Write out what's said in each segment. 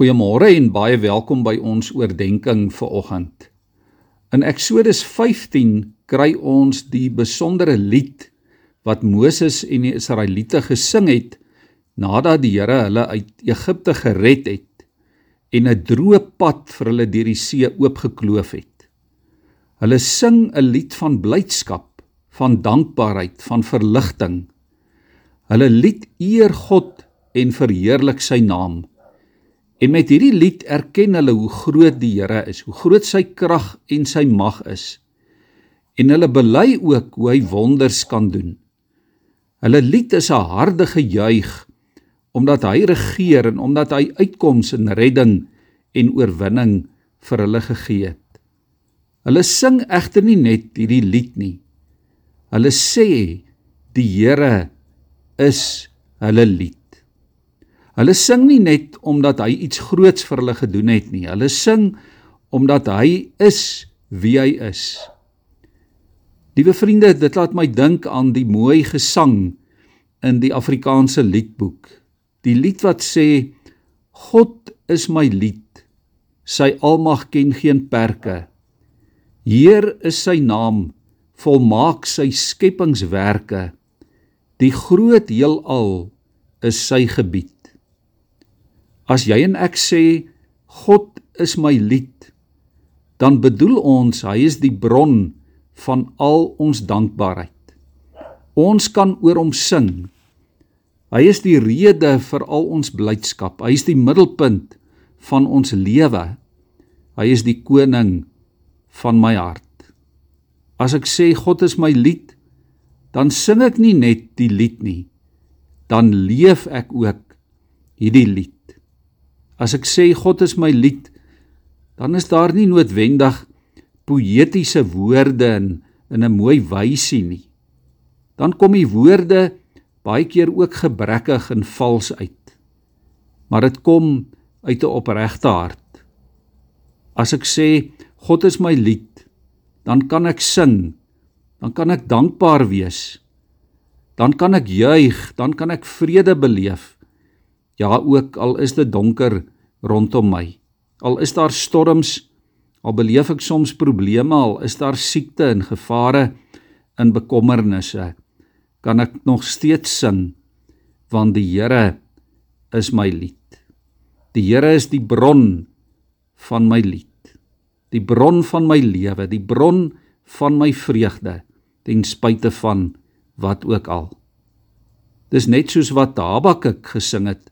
Goeiemôre en baie welkom by ons oordeenking vir oggend. In Eksodus 15 kry ons die besondere lied wat Moses en die Israeliete gesing het nadat die Here hulle uit Egipte gered het en 'n droë pad vir hulle deur die see oopgekloof het. Hulle sing 'n lied van blydskap, van dankbaarheid, van verligting. Hulle lied eer God en verheerlik sy naam. En met hierdie lied erken hulle hoe groot die Here is, hoe groot sy krag en sy mag is. En hulle bely ook hoe hy wonders kan doen. Hulle lied is 'n harde gejuig omdat hy regeer en omdat hy uitkoms en redding en oorwinning vir hulle gegee het. Hulle sing egter nie net hierdie lied nie. Hulle sê die Here is hulle lied. Hulle sing nie net omdat hy iets groots vir hulle gedoen het nie. Hulle sing omdat hy is wie hy is. Liewe vriende, dit laat my dink aan die mooi gesang in die Afrikaanse liedboek. Die lied wat sê God is my lied. Sy almag ken geen perke. Heer is sy naam, volmaak sy skepingswerke. Die groot heelal is sy gebied. As jy en ek sê God is my lied, dan bedoel ons hy is die bron van al ons dankbaarheid. Ons kan oor hom sing. Hy is die rede vir al ons blydskap. Hy is die middelpunt van ons lewe. Hy is die koning van my hart. As ek sê God is my lied, dan sing ek nie net die lied nie. Dan leef ek ook hierdie lied. As ek sê God is my lied, dan is daar nie noodwendig poëtiese woorde in in 'n mooi wysie nie. Dan kom die woorde baie keer ook gebrekkig en vals uit. Maar dit kom uit 'n opregte hart. As ek sê God is my lied, dan kan ek sing, dan kan ek dankbaar wees. Dan kan ek juig, dan kan ek vrede beleef. Ja, ook al is dit donker rondom my. Al is daar storms, al beleef ek soms probleme, al is daar siekte en gevare en bekommernisse, kan ek nog steeds sing want die Here is my lied. Die Here is die bron van my lied. Die bron van my lewe, die bron van my vreugde ten spyte van wat ook al. Dis net soos wat Habakuk gesing het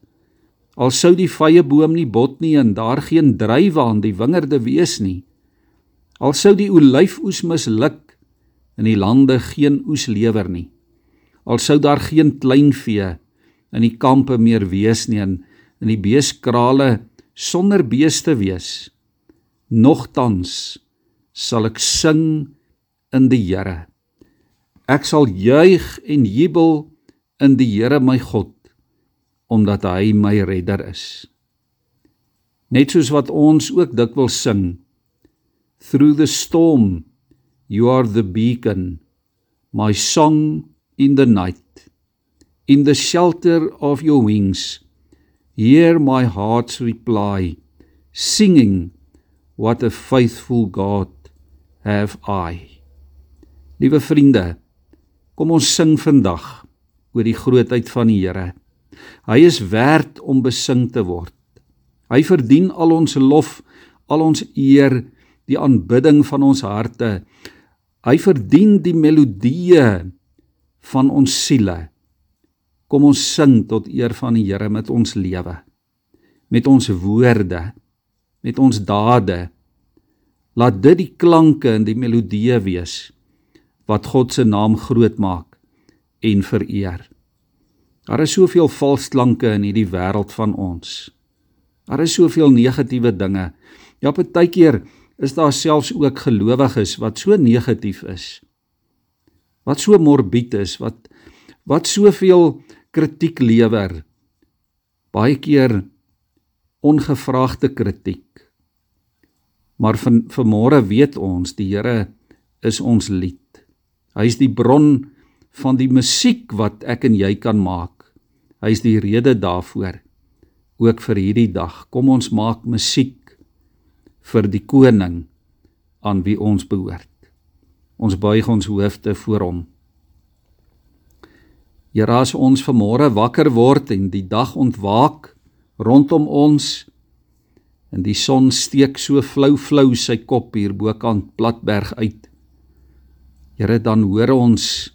Al sou die vrye boom nie bot nie en daar geen druiwe aan die wingerde wees nie. Al sou die olyfoes misluk en die lande geen oes lewer nie. Al sou daar geen kleinvee in die kampe meer wees nie en in die beeskrale sonder beeste wees. Nogtans sal ek sing in die Here. Ek sal juig en jubel in die Here my God omdat hy my redder is. Net soos wat ons ook dikwels sing, through the storm you are the beacon, my song in the night. In the shelter of your wings, hear my heart's reply, singing, what a faithful God have I. Liewe vriende, kom ons sing vandag oor die grootheid van die Here. Hy is werd om besing te word. Hy verdien al ons lof, al ons eer, die aanbidding van ons harte. Hy verdien die melodieë van ons siele. Kom ons sing tot eer van die Here met ons lewe. Met ons woorde, met ons dade. Laat dit die klanke en die melodieë wees wat God se naam groot maak en vereer. Daar is soveel valsklanke in hierdie wêreld van ons. Daar is soveel negatiewe dinge. Ja, partykeer is daar selfs ook gelowiges wat so negatief is. Wat so morbied is, wat wat soveel kritiek lewer. Baie keer ongevraagde kritiek. Maar van vanmôre weet ons die Here is ons lied. Hy is die bron van die musiek wat ek en jy kan maak. Hy is die rede daarvoor ook vir hierdie dag. Kom ons maak musiek vir die koning aan wie ons behoort. Ons buig ons hoofde voor hom. Here as ons vanmôre wakker word en die dag ontwaak rondom ons en die son steek so flou flou sy kop hier bokant Platberg uit. Here dan hoor ons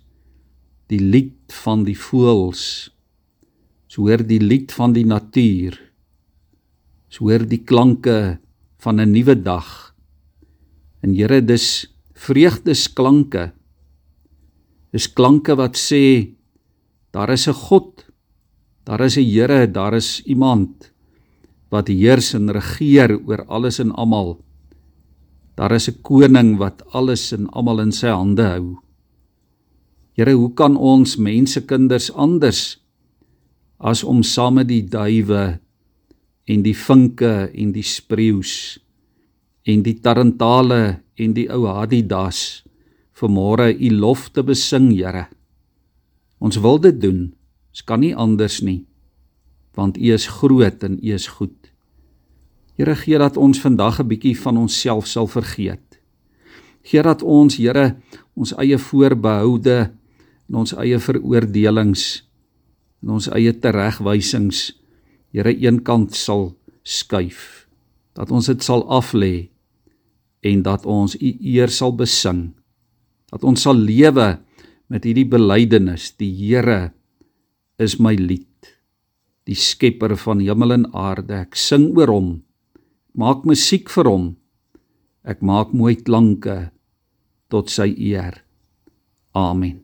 die lied van die voëls. So hoor die lied van die natuur. So hoor die klanke van 'n nuwe dag. En Here dis vreugdesklanke. Dis klanke wat sê daar is 'n God. Daar is 'n Here, daar is iemand wat heers en regeer oor alles en almal. Daar is 'n koning wat alles en almal in sy hande hou. Here, hoe kan ons mensekinders anders as om saam met die duwe en die vinke en die spreeus en die tarantale en die ou hadidas vanmôre u lof te besing, Here. Ons wil dit doen. Ons kan nie anders nie. Want u is groot en u is goed. Here gee dat ons vandag 'n bietjie van onsself sal vergeet. Gee dat ons, Here, ons eie voorbehoude en ons eie veroordelings en ons eie teregwysings, Here, eenkant sal skuif. Dat ons dit sal aflê en dat ons U eer sal besing. Dat ons sal lewe met hierdie belydenis: Die Here is my lied. Die skepper van hemel en aarde, ek sing oor hom maak musiek vir hom. Ek maak mooi klanke tot sy eer. Amen.